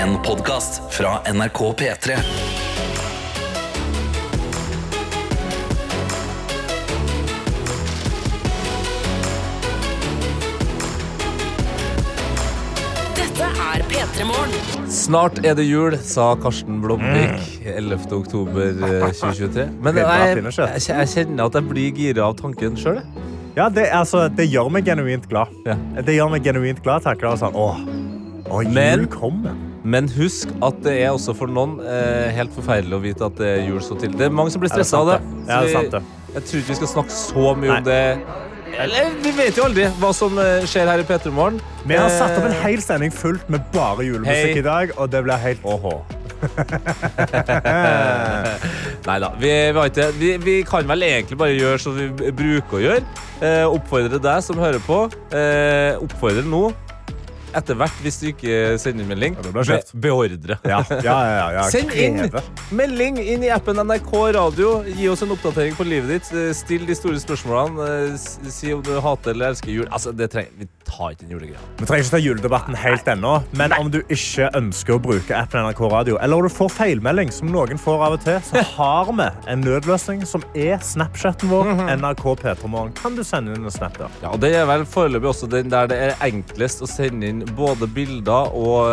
En podkast fra NRK P3. Dette er P3 Morgen. Snart er det jul, sa Karsten Blomvik 11. oktober eh, 2023. Men jeg, jeg, jeg kjenner at jeg blir gira av tanken sjøl. Ja, det, altså, det gjør meg genuint glad. Det gjør meg genuint glad. Tenker sånn, åh, åh, jul Men- kommer. Men husk at det er også for noen eh, helt forferdelig å vite at det er jul så til. Det er mange som blir stressa av det. Ja, det er sant, det. Så jeg tror ikke vi skal snakke så mye Nei. om det. Eller, vi vet jo aldri hva som eh, skjer her i P3 Morgen. Vi har satt opp en Eh, hel sending fullt med bare julemusikk hey. i dag, og det blir helt åhå. Nei da. Vi, vet. Vi, vi kan vel egentlig bare gjøre som vi bruker å gjøre. Eh, oppfordre deg som hører på. Eh, oppfordre nå. Etter hvert, hvis du ikke sender inn melding, be beordre. Ja, ja, ja, ja, ja. Send inn melding inn i appen NRK Radio. Gi oss en oppdatering på livet ditt. Eh, Still de store spørsmålene. Eh, Si om du hater eller elsker jul. Altså, det trenger, Vi tar ikke den julegreia. Vi trenger ikke ta juledebatten helt ennå, men om du ikke ønsker å bruke appen NRK Radio, eller om du får feilmelding, som noen får av og til, så har vi en nødløsning som er Snapchaten vår, Mhm. NRK P3morgen. Kan du sende inn en snap der? Ja, og Det er vel foreløpig også den der det er enklest å sende inn både bilder og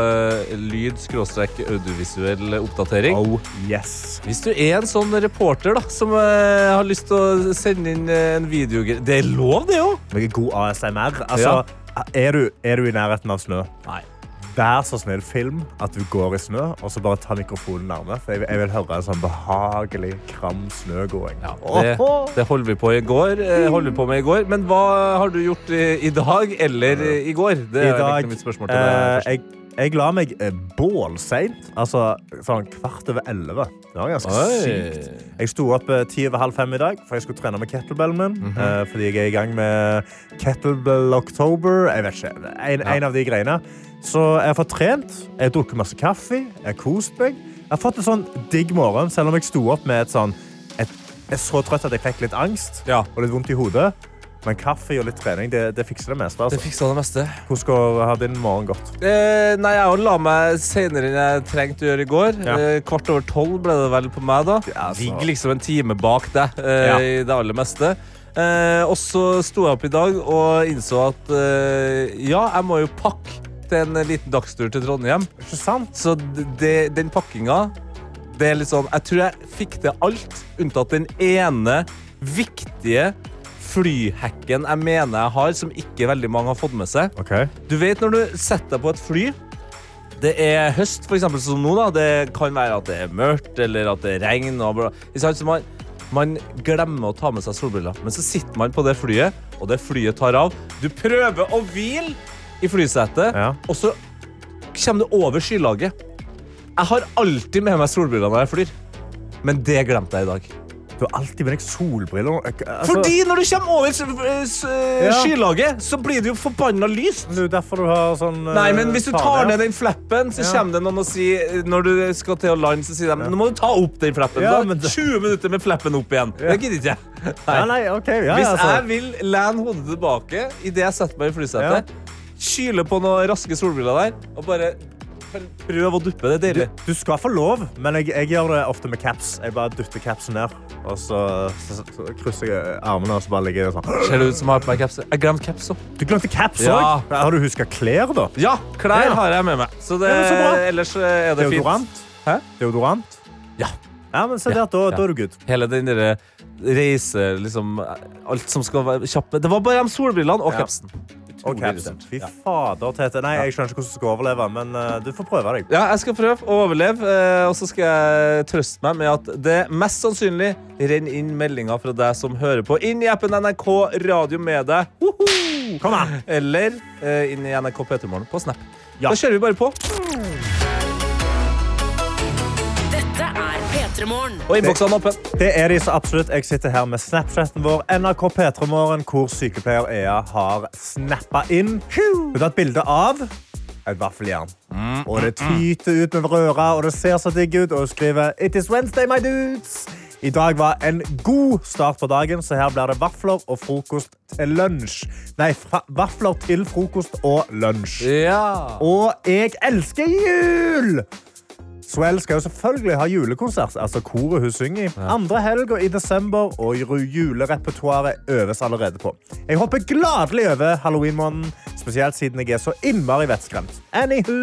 lyd, skråstrek, audiovisuell oppdatering. Oh, yes. Hvis du er en sånn reporter da, som eh, har lyst til å sende inn eh, en video Det er lov, det òg! Noe god ASMR. Altså, er, du, er du i nærheten av snø? Nei. Vær så snill, film at du går i snø, og så bare ta mikrofonen nærme. For jeg, vil- jeg vil høre en sånn behagelig, kram snøgåing. Ja, det, det holder vi på i går. eh, holder vi på med i går. Men hva har du gjort i, i dag eller i går? Det I er dag mitt spørsmål til deg. eh, jeg, jeg la meg eh, bålseint. Altså sånn kvart over elleve. Det var ganske Oi. sykt. Jeg sto opp eh, ti over halv fem i dag, for jeg skulle trene med kettlebellen min. Mhm. eh, fordi jeg er i gang med Kettlebell October. Jeg vet ikke. En, Ja. en av de greiene. Så jeg har fått trent, jeg har drukket masse kaffe, jeg har kost meg. Jeg har fått en sånn digg morgen, selv om jeg sto opp med et sånn Jeg er så trøtt at jeg fikk litt angst Ja. og litt vondt i hodet. Men kaffe og litt trening det, det fikser det meste. Det fikser det meste. Hvordan har din morgen gått? Eh, nei, jeg la meg senere enn jeg trengte å gjøre i går. Ja. Eh, kvart over tolv ble det vel på meg da. Ja, så- Ligger liksom en time bak deg eh, Ja. i det aller meste. Eh, og så sto jeg opp i dag og innså at eh, ja, jeg må jo pakke til en liten dagstur til Trondheim. Ikke sant? Så det, den pakkinga det er litt sånn, Jeg tror jeg fikk til alt, unntatt den ene viktige flyhacken jeg mener jeg har, som ikke veldig mange har fått med seg. Okay. Du vet når du setter deg på et fly Det er høst, for eksempel som nå da Det kan være at det er mørkt Eller at det er regn og bla. Ikke sant? Så man, man glemmer å ta med seg solbriller Men så sitter man på det flyet Og det flyet tar av Du prøver å hvile i flysetet Ja. Og så kommer du over skylaget Jeg har alltid med meg solbriller når jeg flyr Men det glemte jeg i dag Du har alltid med deg solbriller. Altså, Fordi når du kommer over Ja. skylaget Så blir det jo forbannet lyst Det er derfor du har sånn eh, Nei, men hvis du tar ned den flappen, så Ja. kommer det noen og sier Når du skal til å lande, så sier de Nå må du ta opp den flappen. Ja, men 20 minutter med flappen opp igjen. Ja. Det gidder ikke jeg. Ja, nei, okay, Ja, Hvis altså. jeg vil lene hodet tilbake idet jeg setter meg i flysetet, kyle på noen raske solbriller der, og bare prøv å duppe, det er du, deilig. du skal få lov, men jeg, jeg gjør det ofte med caps. Jeg bare dytter capsen ned, og så, så, så krysser jeg armene, og så bare ligger jeg sånn. Ser det ut som jeg har på meg caps? Jeg glemte caps òg. Du glemte caps Ja. Har du huska klær, da? Ja, klær Ja. har jeg med meg. Så det, Ja, så ellers er det fint. Deodorant? Hæ? Deodorant? Ja. Ja, men se Ja, der, da, ja. da er du good. Hele den derre reise, liksom Alt som skal være kjappe. Det var bare de solbrillene og Ja. Og capsen. Fy fader, Tete. Nei, jeg skjønner ikke hvordan du skal overleve, men uh, du får prøve deg. Ja, jeg skal prøve å overleve, eh, og så skal jeg trøste meg med at det mest sannsynlig renner inn meldinger fra deg som hører på. Inn i appen NRK Radio med deg. Woho! Kom an! Eller uh, inn i NRK P3morgen på Snap. Ja. Da kjører vi bare på. Og innboksene er. Det er de så absolutt. Jeg sitter her med Snapchaten vår, NRK P3morgen, hvor sykepleier Ea har snappa inn. Hun har et bilde av et vaffeljern. Og det tyter ut med røra, og det ser så digg ut. Og hun skriver It is Wednesday, my dudes. I dag var en god start på dagen, så her blir det vafler og frokost til lunsj. Nei, vafler til frokost og lunsj. Ja. Og jeg elsker jul! Swell skal jo selvfølgelig ha julekonsert, altså koret hun synger i. Andre helga i desember, og julerepertoaret øves allerede på. Jeg hopper gladelig over halloween-måneden, spesielt siden jeg er så innmari vettskremt. Anywho,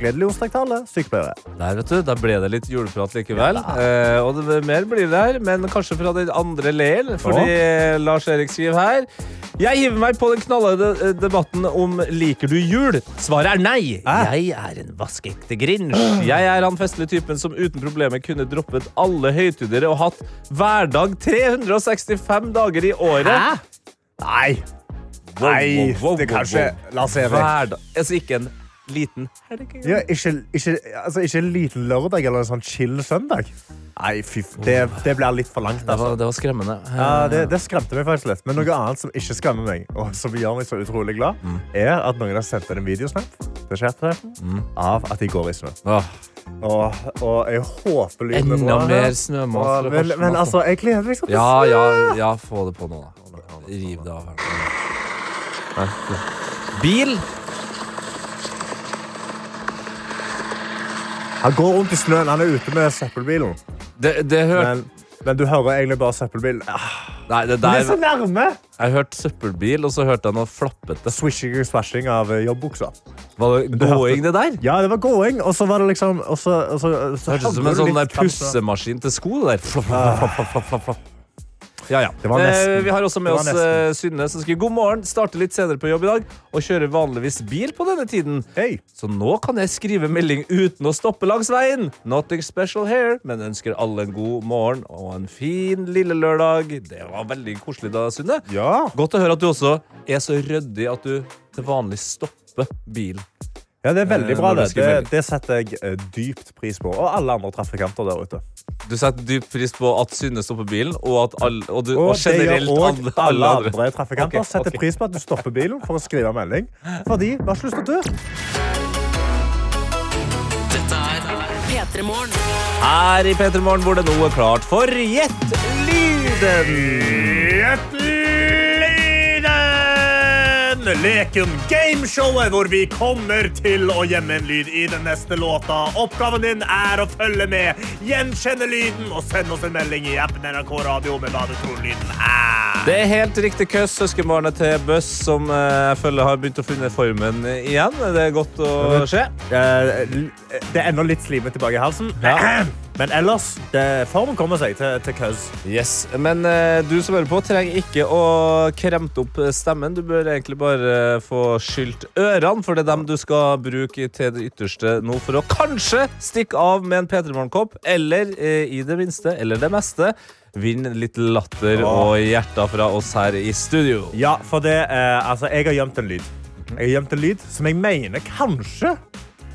gledelig onsdag til alle sykepleiere. Der, vet du, da ble det litt juleprat likevel. Eh, og det, mer blir det her, men kanskje fra den andre leiren. Fordi Lars Erik skriver her Jeg hiver meg på den knallharde eh, debatten om liker du jul. Svaret er nei. Hæ? Jeg er en vaskeekte grinch. Jeg er han festlige typen som uten problemer kunne droppet alle høytider og hatt hverdag 365 dager i året. Hæ? Nei. Wow, Nei, wow, wow, det er kanskje La oss se. Hverdag. Altså ikke en liten helg. Ja, ikke, ikke, altså, ikke en liten lørdag eller en sånn chill søndag. Nei, fy, det, det blir litt for langt. Det var, Altså. det var skremmende. Ja, det, det skremte meg faktisk litt. Men noe annet som ikke skremmer meg, og som gjør meg så utrolig glad, er at noen har sendt inn en videosnap til chatten av at de går i snø. Åh, Og, og jeg håper lyden er enda mer snømas. Men, men altså, jeg gleder meg sånn til Ja, ja, ja, få det på nå, da. Riv det av her. Bil. Han går rundt i snøen. Han er ute med søppelbilen. Det, det Men, men du hører egentlig bare søppelbilen. Ah, Nei, det der, er så nærme! Jeg hørte søppelbil, og så hørte jeg noe flappete. Swishing og swashing av eh, jobbbuksa. Var det gåing, det der? Ja, det var gåing, og så var det liksom og så, og så, så Hørtes ut som en sånn pussemaskin til sko. Det der. flop, flop, flapp, flapp, flapp, flapp, flapp. Ja, ja. Eh, vi har også med oss eh, Synne, som skriver god morgen. Starter litt senere på jobb i dag og kjører vanligvis bil på denne tiden. Hey. Så nå kan jeg skrive melding uten å stoppe langs veien. Nothing special here, men ønsker alle en god morgen og en fin lille lørdag. Det var veldig koselig da, Sunne. Ja. Godt å høre at du også er så ryddig at du til vanlig stopper bilen. Ja, det er veldig Eh, bra. Det, det, det setter jeg eh, dypt pris på. Og alle andre trafikanter der ute. Du setter dypt pris på at Synne stopper bilen, og, at alle, og, du, Og, og det gjør generelt alle, alle andre. andre trafikanter okay, setter okay. pris på at du stopper bilen for å skrive melding. Fordi vi har ikke lyst til å dø. Dette er P3 Her i P3 Morgen hvor det nå er klart for Gjett lyden. Gjett lyden! Leken gameshowet hvor vi kommer til å gjemme en lyd i den neste låta. Oppgaven din er å følge med, gjenkjenne lyden og sende oss en melding i appen NRK Radio med hva du tror lyden er. Det er helt riktig køss, søskenbarnet til Buss, som eh, jeg føler har begynt å finne formen igjen. Det er godt å se. Det er ennå litt slimet tilbake i halsen. Ja. Men ellers, det, formen kommer seg til, til køs. Yes, Men eh, du som hører på, trenger ikke å kremte opp stemmen. Du bør egentlig bare få skylt ørene, for det er dem du skal bruke til det ytterste nå for å kanskje stikke av med en P3 Morgenkopp, eller eh, i det minste, eller det meste, vinn litt latter og hjerter fra oss her i studio. Ja, for det, eh, altså, jeg har gjemt en lyd. Jeg har gjemt en lyd som jeg mener kanskje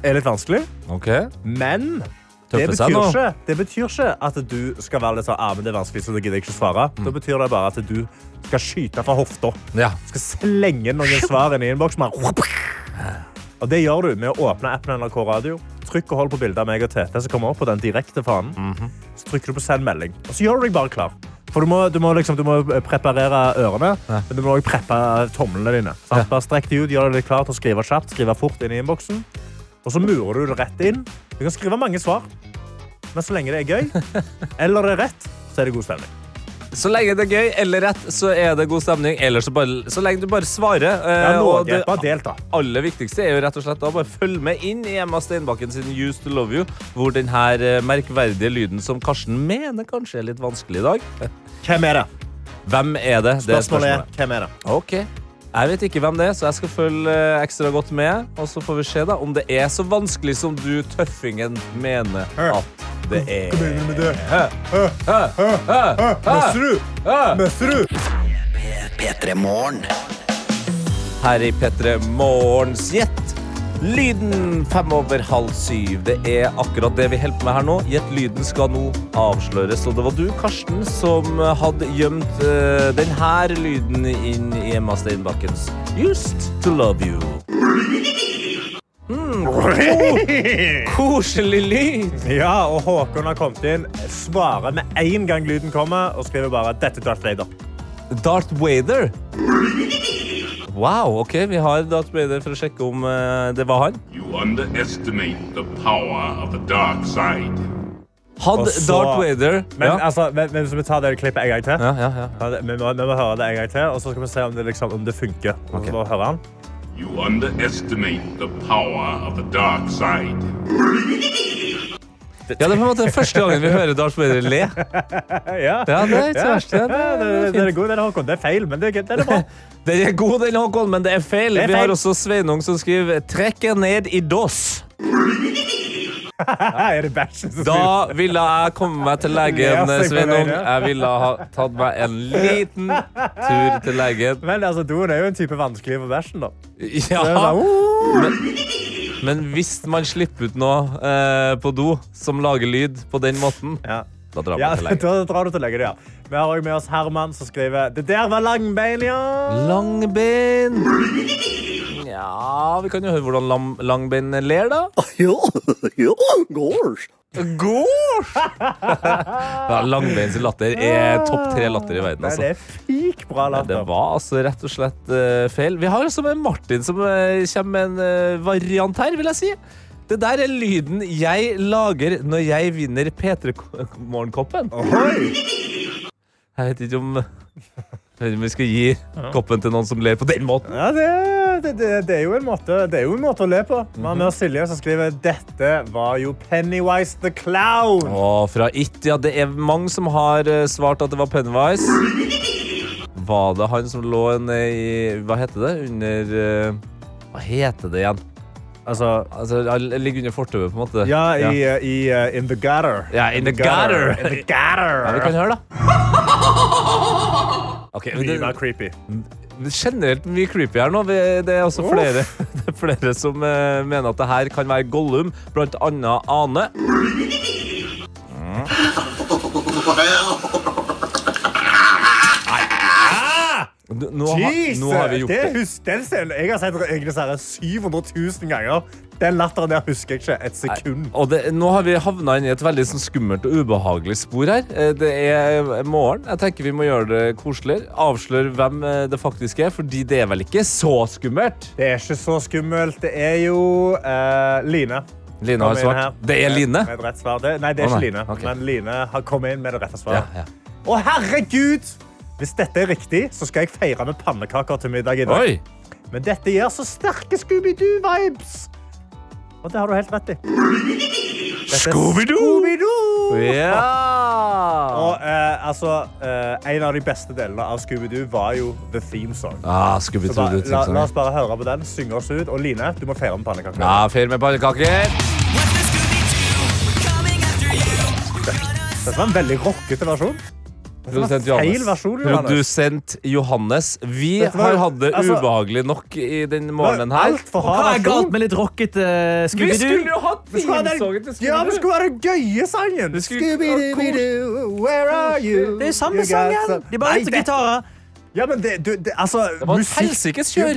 er litt vanskelig, Ok? men det betyr, ikke, det betyr ikke at du skal være litt sånn, ah, men det er vanskelig, så da gidder jeg ikke svare. Mm. Da betyr det bare at du skal skyte fra hofta. Ja. Skal slenge noen svar inn i innboksen. Og det gjør du med å åpne appen NRK Radio. Trykk og hold på bildet av meg og Tete som kommer opp på den direkte fanen. Mhm. Så trykker du på send melding, og så gjør du deg bare klar. For du må, du må, liksom, du må preparere ørene, Ja. men du må også preppe tomlene dine. Sant? Ja. Bare strekk de ut, gjør deg klar til å skrive kjapt, skrive fort inn i innboksen. Og så murer du det rett inn. Du kan skrive mange svar, men så lenge det er gøy, eller er rett, så er det god stemning. Så lenge det er gøy eller rett, så er det god stemning. Eller så, bare, så lenge du bare svarer. eh, Ja, og det delta. aller viktigste er jo rett og slett å bare følge med inn i Emma Steinbakken sin Used to Love You, hvor den her eh, merkverdige lyden som Karsten mener kanskje er litt vanskelig i dag. Hvem er det? Hvem er det? Det er Spørsmålet er, hvem er det? Ok. Jeg vet ikke hvem det er, så jeg skal følge eh, ekstra godt med. Og så får vi se da om det er så vanskelig som du, tøffingen, mener at det er. Hva mener du med det? P3 Morgen. Her i P3 Morgens Gjett. Lyden fem over halv syv. Det er akkurat det vi holder på med her nå. Gjett lyden skal nå avsløres. Og det var du, Karsten, som hadde gjemt uh, denne lyden inn i Emma Steinbakkens Used to love you. Koselig lyd. Ja, og Håkon har kommet inn, svarer med en gang lyden kommer, og skriver bare 'Dette er Darth Vader'. Darth Vader. Wow, ok, vi har Darth Vader for å sjekke om eh, det var han. You underestimate the power of the dark side. Hadde Og så- Darth Vader Men, ja. altså, men, men hvis vi tar det klippet en gang til Ja, ja, ja. Ja, det- vi, må, vi må høre det en gang til, og så skal vi se om det, liksom, om det funker. Ok. så hører høre han. You underestimate the power of the dark side. Ja, det er på en måte første gangen vi hører Darth Vader le. Ja, Ja, det er ikke så verst. Ja, det er det, det, er god, den, Håkon. Det er feil, men det, det er bra. Den er god, den, Håkon, men det er feil. Det er Vi har også Sveinung som skriver 'trekker ned i DOS'. er det bæsjen som Da ville jeg komme meg til legen, Ja, på Sveinung. Jeg ville ha tatt meg en liten tur til legen. Men altså, doen er jo en type vanskelig for bæsjen, da. Det er Ja, sånn, uh, Men hvis man slipper ut noe eh, på do som lager lyd på den måten, ja. da drar man Ja, til legen. da drar du til legen, ja. Vi har òg med oss Herman som skriver Det der var langbein, ja. Langbein. Ja, vi kan jo høre hvordan lam langbein ler, da. Ja, ja, gårs. God! ja, Langbeins latter er topp tre latter i verden. Altså. det er peak bra Det var altså rett og slett uh, feil. Vi har også med Martin som uh, kommer med en uh, variant her, vil jeg si. Det der er lyden jeg lager når jeg vinner P3 Morgenkoppen. Jeg vet ikke om vi skal gi koppen til noen som ler på den måten. Ja, det, det, det, det, er jo en måte, det er jo en måte å le på. Vi har med oss Silje som skriver Dette var jo Pennywise the Clown. Å, fra It, ja, det er mange som har eh, svart at det var Pennywise. Var det han som lå ned i Hva heter det? Under eh, Hva heter det igjen? Altså, Altså, ligger under fortauet, på en måte. ja, i, uh, i uh, In the Gutter. Ja, in the gutter. In the gutter. Ja, vi kan høre, da. Ok, men Mye mer creepy. det er generelt mye creepy her nå. Vi- Det er også Uff. flere, det er flere som eh, mener at det her kan være Gollum, blant annet Ane. Du, nå, Jesus! nå har vi gjort det, det. hus- den scenen jeg har sett egentlig så her 700 000 ganger. Den latteren der husker jeg ikke et sekund. Og det, nå har vi havna inn i et veldig sånn, skummelt og ubehagelig spor her. Eh, Det er morgen. Jeg tenker vi må gjøre det koseligere. Avsløre hvem eh, det faktisk er, fordi det er vel ikke så skummelt. Det er ikke så skummelt. Det er jo uh, Line. Line har svart. Det er Line. Nei, det er ikke. Line. Okay. Men Line har kommet inn med det rette Ja, ja. Å, herregud! Hvis dette er riktig, så skal jeg feire med pannekaker til middag i dag. Oi! Men dette gir så sterke Scooby-Doo-vibes. Og det har du helt rett i. Scooby-Doo! Scooby-Doo! Ja! Og eh, altså, eh, En av de beste delene av Scooby-Doo var jo the theme song. Ah, Så bare, la, la oss bare høre på den, synge oss ut. Og Line, du må feire med pannekaker. Ja, feire med pannekaker. Dette var en veldig rockete versjon. Produsent Johannes. versjon, Johannes. Produsent Johannes. Vi var- har hatt det altså- ubehagelig nok i den morgenen her. Hva er galt med litt rockete uh, Vi skulle Scooby-Doo? jo Vi skulle ha hatt themesongen til Ja, vi Scooby-Doo. skulle ha den gøye sangen. Det Scooby-Doo, where are you? Det er jo samme sangen. De bare det- gitarer. Ja, men det, du, det, altså, Det var et helsikes kjør.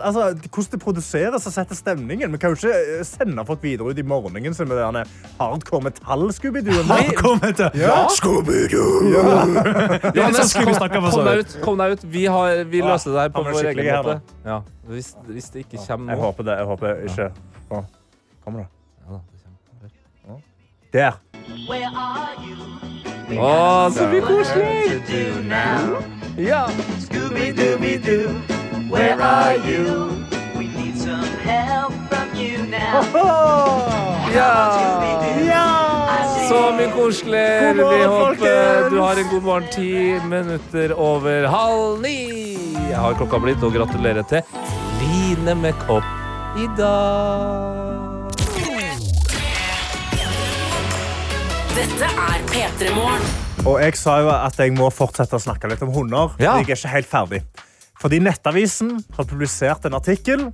Altså, hvordan det produseres og setter stemningen. Vi kan jo ikke eh, sende folk videre ut i morgenen som med denne hardcore metall-Scooby-Doo. Til Ja. Scooby-Doo! Ja. ja, litt sånn Scooby Kom deg ut. Kom deg ut. Vi, har, vi Ja, løser det her på vår egen måte. Ja, hvis, hvis det ikke kommer Jeg nå håper det. Jeg håper ikke Å, kommer det? Ja, da, det kommer. Der. Å, så mye koselig! Ja. ja. Så mye koselig. God morgen, Vi håper folkens. du har en god morgen ti minutter over halv ni. Jeg har klokka blitt, og gratulerer til Line med kopp i dag. Dette er P3 Morgen. Og jeg sa jo at jeg må fortsette å snakke litt om hunder. Ja. Jeg er ikke helt ferdig. Fordi Nettavisen har publisert en artikkel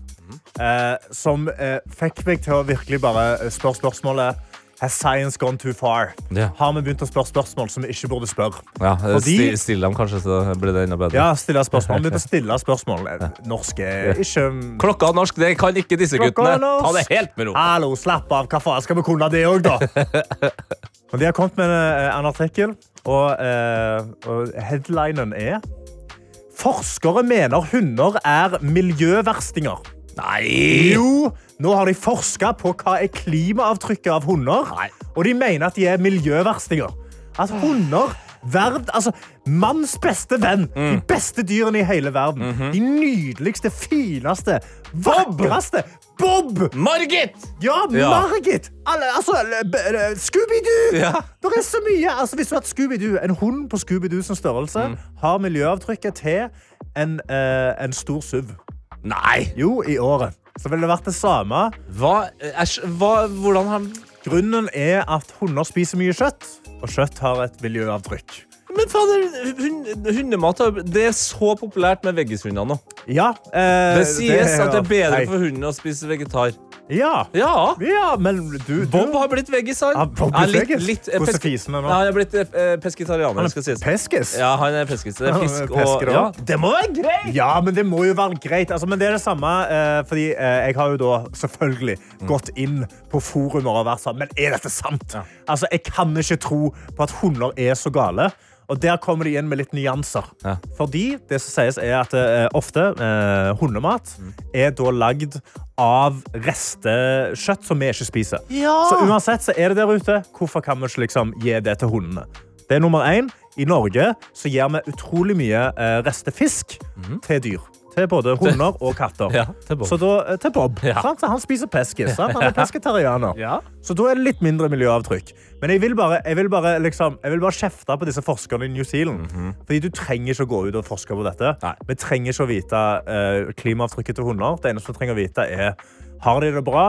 eh, som eh, fikk meg til å virkelig bare spørre spørsmålet Has science gone too far? Ja. Har vi begynt å spørre spørsmål som vi ikke burde spørre? Ja, Fordi- sti- Still dem, kanskje, så blir det enda bedre. Ja, stille spørsmål. Vi begynte å stille spørsmål. Norsk er ikke Klokka er norsk, det kan ikke disse Klokka guttene. Ta det helt med ro. Hallo, slapp av. Hva faen skal vi kunne det òg, da? Og de har kommet med eh, en artikkel, og, eh, og headlinen er Forskere mener hunder er miljøverstinger. Nei! Jo, nå har de forska på hva er klimaavtrykket av hunder, og de mener at de er miljøverstinger. At hunder Verd, altså, manns beste venn. De beste dyrene i hele verden. De nydeligste, fineste, vakreste. Bob! Margit! Ja. Margit! Alle, altså, Scooby-Doo! Ja. Det er så mye. Altså, hvis du har Scooby-Doo, En hund på Scooby-Doo som størrelse har miljøavtrykket til en, uh, en stor SUV. Nei! Jo, i året. Så ville det vært det samme. Hva, æsj, hva, hvordan har Grunnen er at hunder spiser mye kjøtt, og kjøtt har et miljøavtrykk. Men fader, hund, hundemat det er så populært med veggishunder nå. Ja, eh, Det sies at det er bedre Nei. for hunden å spise vegetar. Ja. Ja. ja, men du, Bob har blitt veggis, han. Ja, Bob Ja, litt, litt, eh, pesk- er nå? Ja, han er blitt eh, pesketarianer, Han skal er sies. peskis. Ja, han er peskis. Det er fisk og ja. Det må være greit! Ja, men det må jo være greit. Altså, men det er det samme, eh, fordi eh, jeg har jo da selvfølgelig gått inn på forumer og vært sånn, men er dette sant? Altså, jeg kan ikke tro på at hunder er så gale. Og der kommer de inn med litt nyanser. Ja. Fordi det som sies er at eh, ofte eh, hundemat er da lagd av restekjøtt som vi ikke spiser. Så uansett så er det der ute. Hvorfor kan vi ikke liksom gi det til hundene? Det er nummer én. I Norge så gir vi utrolig mye eh, restefisk til dyr. Til både hunder og katter. Ja, til Bob. Så da, eh, til Bob. Ja. Sant? Så han spiser peskis. Sant? Han er pesketarianer. Så da er det litt mindre miljøavtrykk. Men jeg vil bare, jeg vil bare, liksom, jeg vil bare kjefte på disse forskerne i New Zealand. Fordi du trenger ikke å gå ut og forske på dette. Nei. Vi trenger ikke å vite uh, klimaavtrykket til hunder. Det eneste vi trenger å vite, er har de det bra,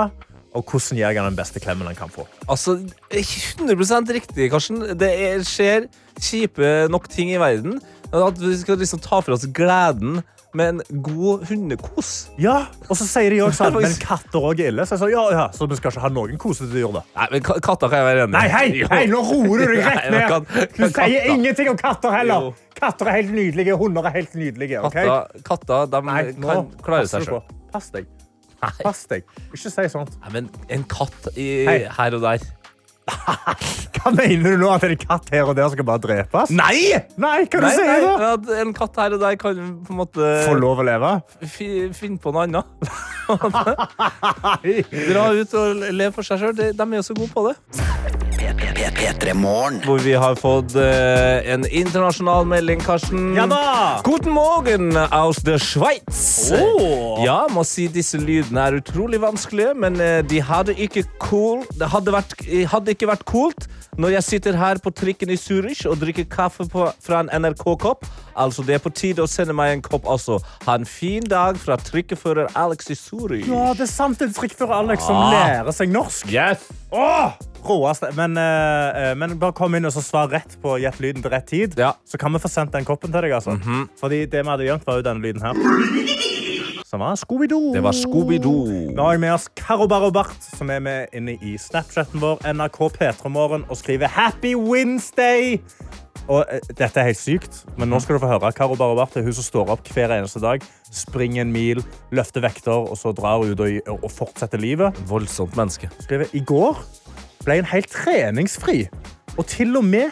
og hvordan gir jeg han den beste klemmen han kan få. Altså, 100% riktig, Karsten. Det er, skjer kjipe nok ting i verden. At vi skal liksom ta for oss gleden med en god hundekos. Ja, Og så sier de også sånn, er men katter òg er ille. Så jeg sa, ja, ja, så vi skal ikke ha noen kosedyr, da. Nei, men katter kan jeg være enig i. Nei, hei, hei, nå roer du deg rett ned. Du sier ingenting om katter heller. Katter er helt nydelige, hunder er helt nydelige. Okay? Katter, katter de Nei, nå kan klare seg sjøl. Pass deg. Pass deg. Ikke si sånt. Men en katt i, her og der Hva mener du nå? At en katt her og der skal bare drepes? Nei! Nei, hva du si nei, du? at en katt her og der kan på en måte Få lov å leve? fi, finne på noe annet. Dra ut og leve for seg sjøl. De er jo så gode på det. P3morgen. Hvor vi har fått uh, en internasjonal melding, Karsten. Ja da! Guten Morgen aus der Schweiz. Oh. Ja, må si disse lydene er utrolig vanskelige, men uh, de hadde ikke cool Det hadde, vært, eh, hadde ikke vært coolt når jeg sitter her på trikken i Zürich og drikker kaffe på, fra en NRK-kopp. Altså, det er på tide å sende meg en kopp også. Ha en fin dag fra trikkefører Alex i Zürich. Ja, det er sant. Det er trikkfører Alex som Ah. lærer seg norsk. Yes! Åh! Råeste. Men, eh, men bare kom inn og så svar rett på gjett lyden til rett tid. Ja. Så kan vi få sendt den koppen til deg. altså. Fordi det vi hadde gjemt, var jo denne lyden her. Som var Scooby-Doo. Det var Scooby-Doo. Nå har jeg med oss Karo Barobart, som er med inne i Snapchatten vår, NRK P3morgen, og skriver Happy Wednesday! Og uh, Dette er helt sykt, men nå skal du få høre. Karo Barobart er hun som står opp hver eneste dag, springer en mil, løfter vekter, og så drar hun ut og, og fortsetter livet. Voldsomt menneske. Skriver, I går ble en helt treningsfri, og til og med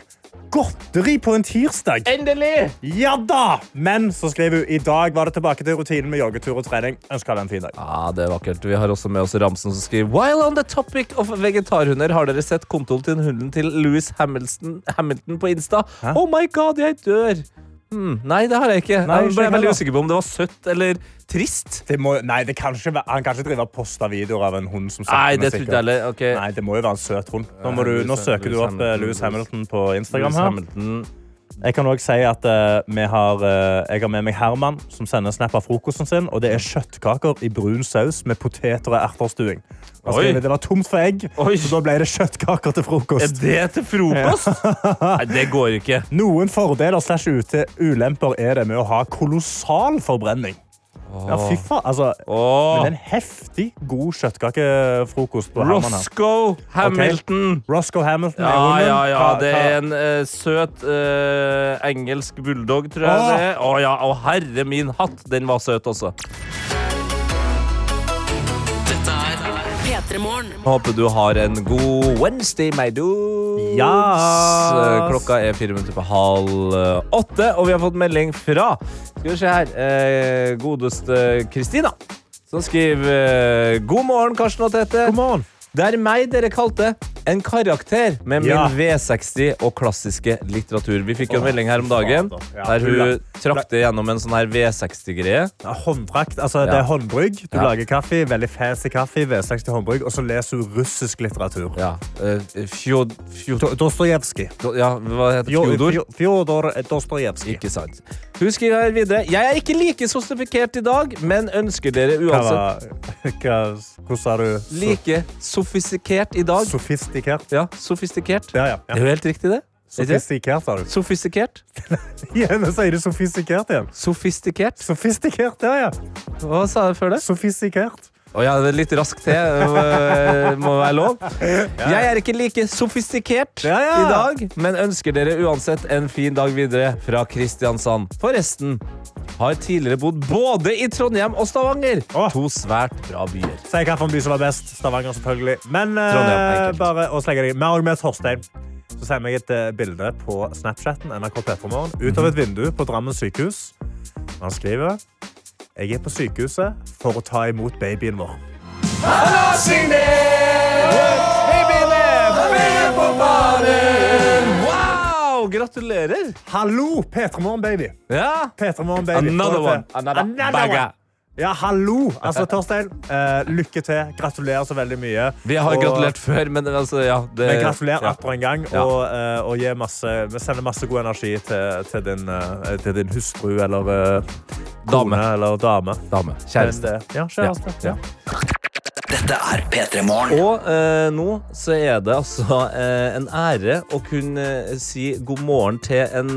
godteri på en tirsdag. Endelig! Ja da! Men så skriver hun i dag var det tilbake til rutinen med joggetur og trening. Ønsker alle en fin dag. Ja, det er vakkert. Vi har også med oss Ramsen som skriver While on the topic of vegetarhunder, har dere sett kontoen til hunden til Louis Hamilton, Hamilton på Insta? Hæ? Oh my god, jeg dør! Hmm, nei, det har jeg ikke. Nei, jeg ble veldig usikker på om det var søtt eller trist. Det må, nei, det kan ikke være, han kan ikke drive og poste videoer av en hund som Nei, sakte, men det trodde jeg sikkert. Nei, det må jo være en søt hund. Nå, du, nå søker du opp Louis Hamilton. Lewis Hamilton på Instagram. Her. Jeg kan også si at uh, vi har, uh, jeg har med meg Herman, som sender snap av frokosten sin. Og det er kjøttkaker i brun saus med poteter og erterstuing. Skriver, Det var tomt for egg, Oi. så da ble det kjøttkaker til frokost. Er det til frokost? Nei, det går ikke. Noen fordeler slash ulemper er det med å ha kolossal forbrenning. Ja, fy faen. Altså, men en heftig god kjøttkakefrokost på. Roscoe Hamilton. Roscoe Hamilton Ja, ja, ja. Det er en uh, søt uh, engelsk bulldog, tror jeg Åh. det er. Å ja, å herre min hatt, den var søt også. Dette er P3 Morgen. Håper du har en god Wednesday, my dudes. Yes. Klokka er fire minutter på halv eh, åtte, og vi har fått melding fra Skal vi se her eh, Godeste Kristina. Som skriver eh, God morgen, Karsten og Tete. God morgen. Det er meg dere kalte en karakter med min Ja. V60 og klassiske litteratur. Vi fikk jo en melding her om dagen der hun trakte gjennom en sånn her V60-greie. Ja, Håndtrakt. Altså, Det er håndbrygg. Du Ja. lager kaffe. Veldig fancy kaffe. V60 håndbrygg. Og så leser hun russisk litteratur. Ja. eh, Fjod... Fjod... Dostojevskij. Ja, hva heter Fjodor? Fjodor Dostojevskij. Ikke sant. Hun skriver her videre Jeg er ikke like sostifikert i dag, men ønsker dere uansett Hva, hva- Hvordan sa du? Like like sofistikert i dag. Sofistikert. Ja, sofistikert. Ja, ja. Det er jo helt riktig, det. Det? Sofistikert, sa du. Sofistikert. Ja, nå sier du sofistikert igjen. Sofistikert. Sofistikert, ja, ja. Hva sa jeg før det? Sofistikert. Å ja, det er litt raskt til. Det Må være lov. Jeg er ikke like sofistikert Ja, ja. i dag, men ønsker dere uansett en fin dag videre fra Kristiansand. Forresten har tidligere bodd både i Trondheim og Stavanger. Åh. To svært bra byer. Si hvilken by som var best. Stavanger, selvfølgelig. Men uh, bare å slenge deg Vi har også med Torstein. Så sender meg et eh, bilde på Snapchaten NRK Petromorgen ut av et vindu på Drammen sykehus. Han skriver Jeg er på sykehuset for å ta imot babyen vår. Wow! Gratulerer! Hallo, Petromorgen, baby. Ja. Baby. Another one. Another Another one. Ja, hallo. Altså, Torstein, eh, lykke til. Gratulerer så veldig mye. Vi har Og- gratulert før, men altså, ja. Det, Men gratulerer ja. atter en gang. Ja. Og, eh, og gi masse, vi sender masse god energi til, til, din, eh, til din hustru eller eh, Dame. kone eller dame. Dame. Kjæreste. Eh, Ja, kjæreste. Ja. Ja. Dette er P3 Morgen. Og eh, nå så er det altså eh, en ære å kunne eh, si god morgen til en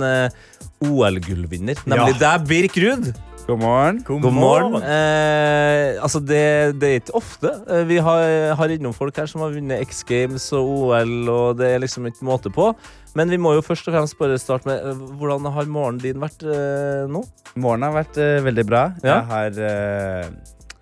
OL-gullvinner, nemlig deg, Birk Ruud. God morgen. God, God morgen. morgen. Eh, altså det, det er ikke ofte. Eh, Vi har, har innom folk her som har vunnet X Games og OL, og det er liksom ikke måte på. Men vi må jo først og fremst bare starte med eh, hvordan har morgenen din vært eh, nå? Morgenen har vært eh, veldig bra. Ja. Jeg har eh,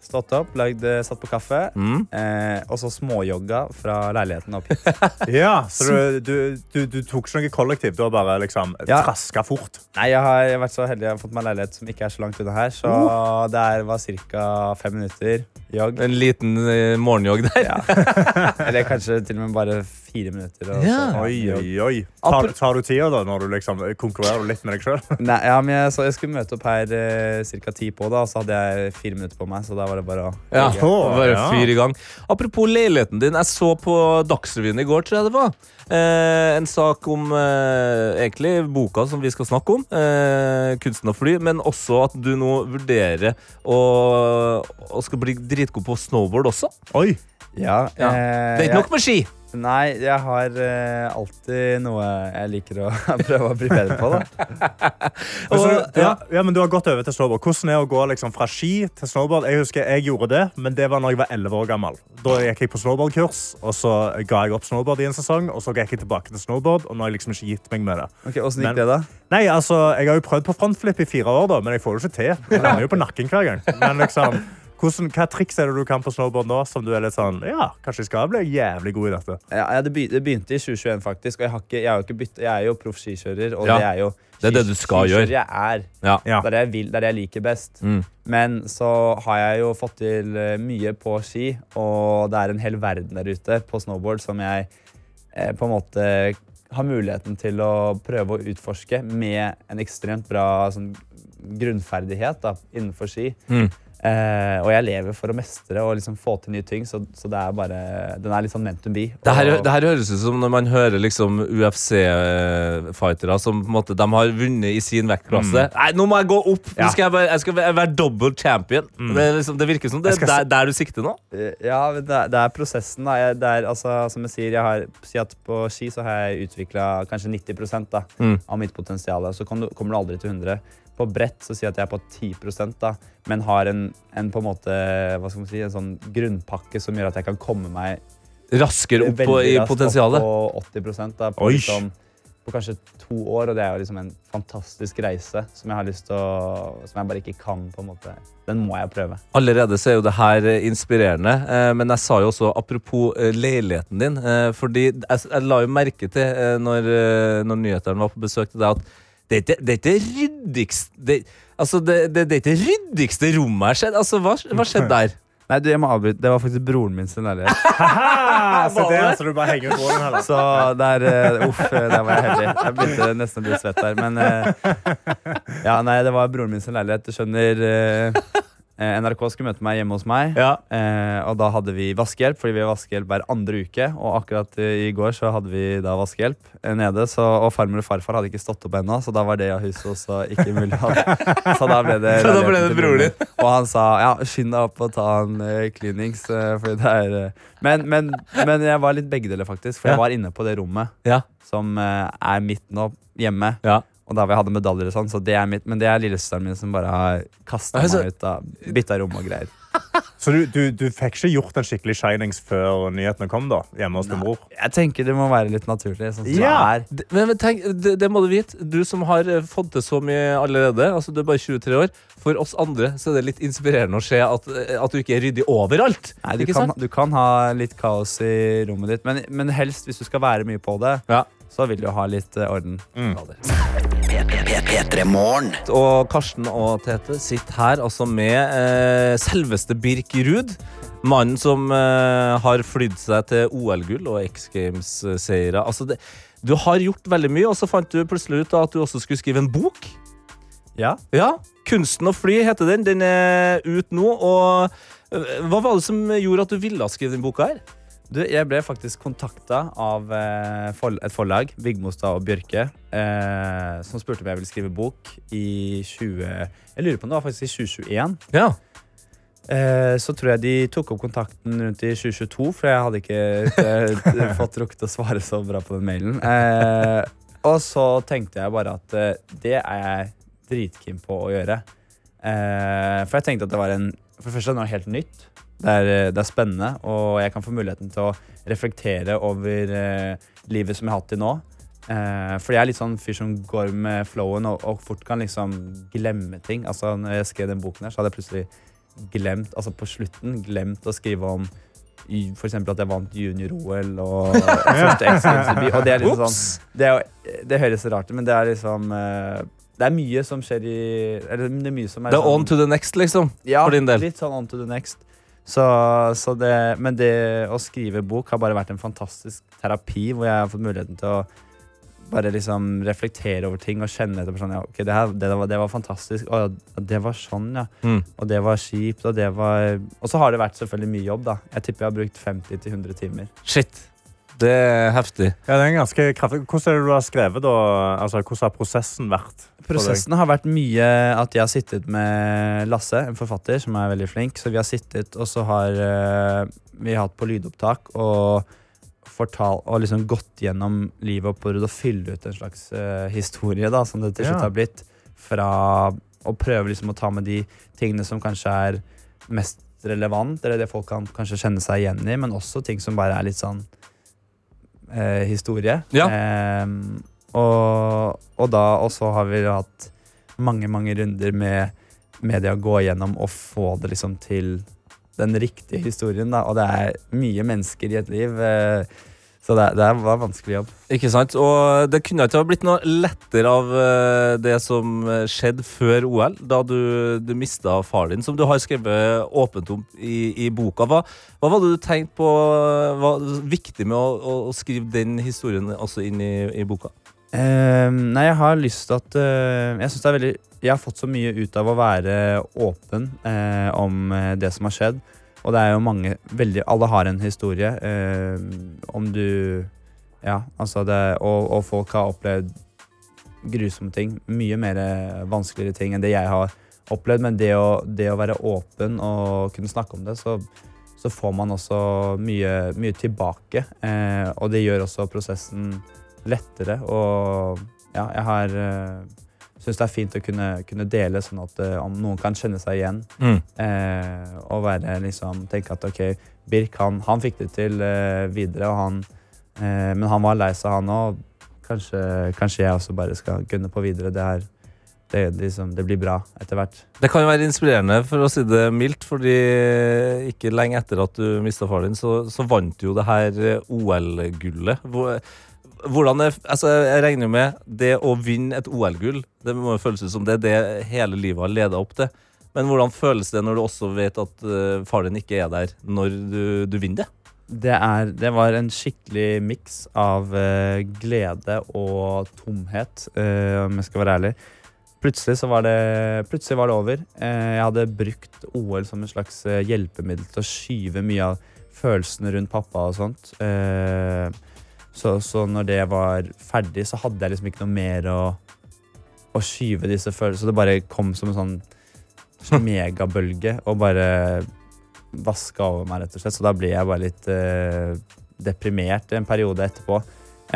stått opp, lagd, eh, satt på kaffe, Mm. eh, og så småjogga fra leiligheten opp hit. Ja, så du, du, du, du tok ikke noe kollektiv. Du har bare liksom Ja. traska fort. Nei, jeg har vært så heldig jeg har fått meg leilighet som ikke er så langt unna her, så uh. det var ca. fem minutter jogg. En liten eh, morgenjogg der. Ja. Eller kanskje til og med bare fire minutter. Og Ja. så, Oi, oi, oi. Tar, tar du tida da, når du liksom konkurrerer litt med deg sjøl? Nei, ja, men jeg, så jeg skulle møte opp her eh, ca. ti på, da, og så hadde jeg fire minutter på meg. Så da var det bare å Ja, jogge. Bare ja. fyr i gang. Apropos leiligheten din. Jeg så på Dagsrevyen i går, tror jeg det var. Eh, en sak om eh, egentlig boka som vi skal snakke om. Eh, kunsten å fly. Men også at du nå vurderer å, å skal bli dritgod på snowboard også. Oi. Ja, Ja. eh, Det er ikke nok med ski. Nei, jeg har eh, alltid noe jeg liker å prøve å bli bedre på. da Men så, Og- ja, ja, men Du har gått over til snowboard. Hvordan er det å gå liksom, fra ski til snowboard? Jeg husker jeg gjorde det, men det var når jeg var 11 år gammel. Da gikk jeg på snowboardkurs, og så ga jeg opp snowboard i en sesong. Og så gikk jeg tilbake til snowboard, og nå har jeg liksom ikke gitt meg med det. Ok, gikk Men- det, da? Nei, altså, Jeg har jo prøvd på frontflip i fire år, da, men jeg får det ikke til. Jeg lander jo på nakken hver gang. Men liksom, hvordan, Hva triks er det du kan på snowboard nå som du er litt sånn Ja, kanskje jeg skal bli jævlig god i dette? Ja, det, begy det begynte i 2021, faktisk. Og jeg, har ikke, jeg, har ikke bytt, jeg er jo proff skikjører, og Ja, det er jo det er det du skal gjøre. jeg er. Ja. Ja. Det er det jeg vil, det er det jeg liker best. Mm. Men så har jeg jo fått til eh, mye på ski, og det er en hel verden der ute på snowboard som jeg eh, på en måte har muligheten til å prøve å utforske med en ekstremt bra sånn, grunnferdighet da, innenfor ski. Mm. Eh, og jeg lever for å mestre og liksom få til nye ting, så, så det er bare, den er litt sånn meant to be. Det her, det her høres ut som når man hører liksom UFC-fightere som på en måte, de har vunnet i sin vektklasse. Nei, nå må jeg gå opp! Nå skal jeg, bare, jeg skal være double champion. Det, er liksom, det virker som det er der, der du sikter nå. Eh, Ja, men det er, det er prosessen. Da. Jeg, det er, altså, som jeg sier, jeg har, si at på ski så har jeg utvikla kanskje 90 da, Mm. av mitt potensial. Så kommer du aldri til 100. på brett så sier jeg at jeg er på 10 da, men har en, en på en måte, hva skal man si, en sånn grunnpakke som gjør at jeg kan komme meg Raskere opp på, i potensialet. Opp på 80 da, på, liksom, på kanskje to år, og det er jo liksom en fantastisk reise som jeg har lyst til å Som jeg bare ikke kan, på en måte. Den må jeg prøve. Allerede så er jo det her eh, inspirerende, eh, men jeg sa jo også apropos eh, leiligheten din, fordi jeg, la jo merke til når, når nyhetene var på besøk til deg, at det er ikke det er ikke ryddigste det, altså det, det, det er ikke ryddigste rommet jeg har sett. Altså, hva, hva skjedde der? Nei, du, jeg må avbryte. Det var faktisk broren min sin leilighet. Så det altså du bare henger på den her, da. Så der uh, Uff, der var jeg heldig. Jeg begynte nesten å bli svett der. Men uh, ja, nei, det var broren min sin leilighet. Du skjønner eh, eh, NRK skulle møte meg hjemme hos meg, Ja. eh, og da hadde vi vaskehjelp, fordi vi har vaskehjelp hver andre uke. Og akkurat eh, i går så hadde vi da vaskehjelp eh, nede, så, og farmor og farfar hadde ikke stått opp ennå, så da var det av huset også ikke mulig. Så da ble det Så da ble det broren din. Og han sa ja, skynd deg opp og ta en uh, cleanings. eh, det er eh, men, men, men jeg var litt begge deler, faktisk. For Ja. jeg var inne på det rommet Ja. som eh, er mitt nå, hjemme. Ja. Og da vi hadde medaljer og sånn. Så det er mitt, men det er lillesøsteren min som bare har kasta altså- meg ut av bytta rom og greier. Så du, du, du, fikk ikke gjort en skikkelig shinings før nyhetene kom? da, hjemme hos din mor? Jeg tenker det må være litt naturlig. Sånn ja. det, men, men tenk, det, det, må du vite. Du som har eh, fått til så mye allerede. altså Du er bare 23 år. For oss andre så er det litt inspirerende å se at, eh, at du ikke er ryddig overalt. Nei, du kan, du, kan, ha litt kaos i rommet ditt, men, men helst hvis du skal være mye på det. Ja. Så vil du ha litt eh, orden. Mm. P3morgen. Og Karsten og Tete sitter her altså med eh, selveste Birk Ruud. Mannen som eh, har flydd seg til OL-gull og X Games-seire. Altså, du har gjort veldig mye, og så fant du plutselig ut da, at du også skulle skrive en bok. Ja. ja. 'Kunsten å fly' heter den. Den er ut nå. Og eh, hva var det som gjorde at du ville skrive denne boka? her? Du, jeg ble faktisk kontakta av eh, et forlag, Vigmostad og Bjørke, eh, som spurte om jeg ville skrive bok i 20... Jeg lurer på om det var faktisk i 2021. Ja. Eh, så tror jeg de tok opp kontakten rundt i 2022, for jeg hadde ikke eh, fått rukket å svare så bra på den mailen. Eh, og så tenkte jeg bare at eh, det er jeg dritkeen på å gjøre. Eh, for jeg tenkte at det var en For det første noe helt nytt. Det er, eh, det er spennende, og jeg kan få muligheten til å reflektere over eh, livet som jeg har hatt til nå. Eh, fordi jeg er litt sånn fyr som går med flowen og, og fort kan liksom glemme ting. Altså når jeg skrev den boken her, så hadde jeg plutselig glemt, altså på slutten, glemt å skrive om F.eks. for eksempel at jeg vant junior-OL og første X Games-debut. Og det er liksom sånn det, er, det høres rart ut, men det er liksom eh, Det er mye som skjer i Eller det er mye som er Det er sånn- on to the next, liksom. ja, for din del. Litt sånn on to the next. Så, så det, men det å skrive bok har bare vært en fantastisk terapi, hvor jeg har fått muligheten til å bare liksom reflektere over ting og kjenne etter. Sånn, ja, ok, det, her, det, var, det var fantastisk. Og det var sånn, ja. Mm. Og det var kjipt. Og det var Og så har det vært selvfølgelig mye jobb, da. Jeg tipper jeg har brukt 50-100 timer. Shit. Det er heftig. Ja, det er en ganske kraftig. Hvordan er det du har skrevet, da? Altså, hvordan har prosessen vært? Prosessen har vært mye at jeg har sittet med Lasse, en forfatter som er veldig flink. Så vi har sittet, og så har eh, vi hatt på lydopptak og fortal, og liksom gått gjennom livet og prøvd å fylle ut en slags uh, historie, da, som det til slutt Ja. har blitt. Fra å prøve liksom å ta med de tingene som kanskje er mest relevant, eller det folk kan kanskje kjenne seg igjen i, men også ting som bare er litt sånn eh, historie. Ja. Eh, og, og da også har vi hatt mange, mange runder med media gå gjennom og få det liksom til den riktige historien. Da. Og det er mye mennesker i et liv. Eh, så det, det var vanskelig jobb. Ikke sant? Og det kunne ikke ha blitt noe lettere av eh, det som skjedde før OL, da du, du mista far din, som du har skrevet åpent om i, i boka. Hva, hva var det du tenkte på eh, var viktig med å, å, å skrive den historien også inn i, i boka? Eh, nei, jeg har lyst til at uh, Jeg syns det er veldig Jeg har fått så mye ut av å være åpen uh, om det som har skjedd. Og det er jo mange veldig, Alle har en historie. eh, om du Ja, altså det og, og folk har opplevd grusomme ting. Mye mer vanskeligere ting enn det jeg har opplevd. Men det å, det å være åpen og kunne snakke om det, så, så får man også mye, mye tilbake. Eh, og det gjør også prosessen lettere. Og ja, jeg har, eh, syns det er fint å kunne, kunne dele, sånn at eh, om noen kan kjenne seg igjen. Mm. Eh, og være liksom tenke at ok, Birk han, han fikk det til eh, videre, og han, eh, men han var lei seg, han òg. Kanskje, kanskje jeg også bare skal gunne på videre. Det, her det, liksom, det blir bra etter hvert. Det kan jo være inspirerende, for å si det mildt, fordi ikke lenge etter at du mista far din, så, så vant du jo det her eh, OL-gullet. Hvor- Hvordan er, altså Jeg regner jo med det å vinne et OL-gull. Det må jo føles ut som det er det hele livet har leda opp til. Men hvordan føles det når du også vet at uh, far din ikke er der når du, du vinner det? Det, er, det var en skikkelig miks av uh, glede og tomhet, uh, om jeg skal være ærlig. Plutselig, var det, plutselig var det over. Eh, jeg hadde brukt OL som en slags eh, hjelpemiddel til å skyve mye av følelsene rundt pappa og sånt. Eh, så, så når det var ferdig, så hadde jeg liksom ikke noe mer å, å skyve disse følelsene. Så det bare kom som en sånn, sånn megabølge og bare vaska over meg, rett og slett. Så da ble jeg bare litt eh, deprimert en periode etterpå.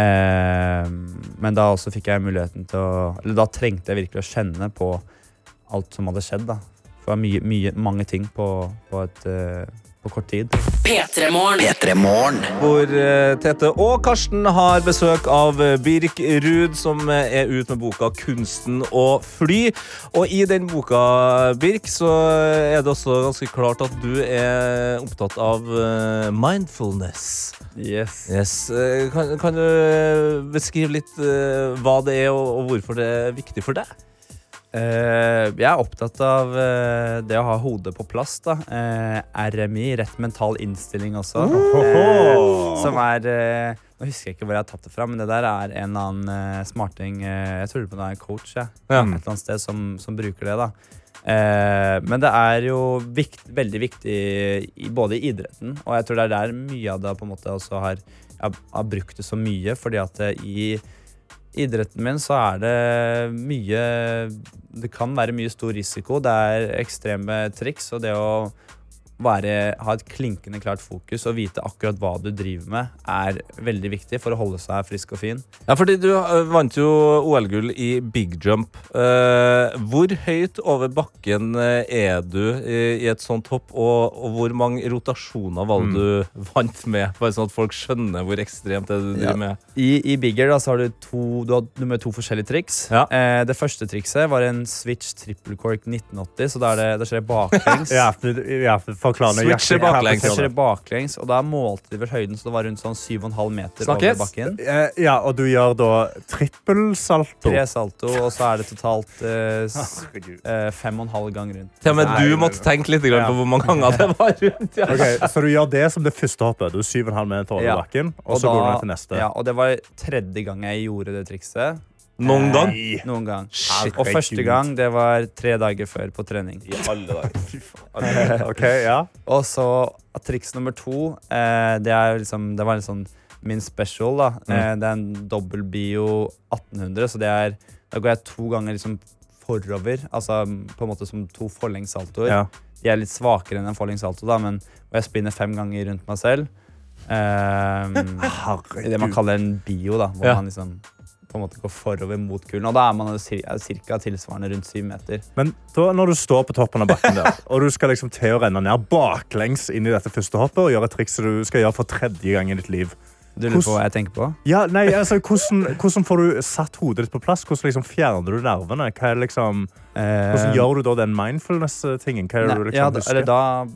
Eh, men da også fikk jeg muligheten til å Eller da trengte jeg virkelig å kjenne på alt som hadde skjedd, da. For det var mye, mye, mange ting på, på, et, eh, på kort tid. P3morgen. P3 Morgen. Hvor eh, Tete og Karsten har besøk av eh, Birk Ruud, som eh, er ute med boka 'Kunsten å fly'. Og i den boka, Birk, så er det også ganske klart at du er opptatt av mindfulness. Yes. Yes. Kan, kan du beskrive litt hva det er, og hvorfor det er viktig for deg? Eh, jeg er opptatt av eh, det å ha hodet på plass. da. Eh, RMI, rett mental innstilling også. Uh, som er Nå husker jeg ikke hvor jeg har tatt det fra, men det der er en annen smarting Jeg tror det er en coach ja. Ja. et eller annet sted som, som bruker det. da. Eh, men det er jo vikt, veldig viktig i, både i idretten, og jeg tror det er der mye av det på en måte også har Jeg har, har brukt det så mye, fordi at i idretten min så er det mye Det kan være mye stor risiko. Det er ekstreme triks, og det å være, ha et klinkende klart fokus og vite akkurat hva du driver med, er veldig viktig for å holde seg frisk og fin. Ja, fordi du eh, vant jo OL-gull i big jump. Eh, hvor høyt over bakken eh, er du i, et sånt hopp, og, hvor mange rotasjoner var det du vant med? Bare sånn at folk skjønner hvor ekstremt det er du driver Ja. med. I, i Bigger da, så har du to, du har, med to forskjellige triks. Ja. Det første trikset var en switch triple cork 1980, så da, er det, da skjer det baklengs. Ja, for- ja, for- forklar Switcher nøyaktig baklengs. Det baklengs, og da målte de vel høyden, så det var rundt sånn 7,5 meter Snakkes. over bakken. Eh, Ja, og du gjør da trippelsalto. Tre salto, og så er det totalt eh, eh, fem og en halv gang rundt. Til og med du måtte tenke litt grann på hvor mange ganger det var rundt. Ja. Okay, så du gjør det som det første hoppet. Du er 7,5 meter over Ja. bakken, og Og så går du ned til neste. Ja, og det var tredje gang jeg gjorde det trikset. Noen gang. Noen gang. Shit. Og første gang, det var tre dager før på trening. I alle dager. okay, ja. Og så triks nummer to, eh, det er liksom Det var en sånn min special, da. Mm. Eh, det er en dobbel bio 1800, så det er Da går jeg to ganger liksom forover. Altså på en måte som to forlengssaltoer. ja. De er litt svakere enn en forlengssalto, da, men og jeg spinner fem ganger rundt meg selv. Um, det man kaller en bio, da, hvor Ja. man liksom på en måte går forover mot kulen. Og da er man ca. tilsvarende rundt syv meter. Men da, når du står på toppen av bakken der, og du skal liksom til å renne ned baklengs inn i dette første hoppet og gjøre et triks du skal gjøre for tredje gang i ditt liv Du lurer på Hvordan- hva jeg tenker på? ja, nei, altså, hvordan, hvordan får du satt hodet ditt på plass? Hvordan liksom fjerner du nervene? Er liksom, hvordan Eh, gjør du da den mindfulness-tingen? Hva er det du liksom ja, da, husker? eller da,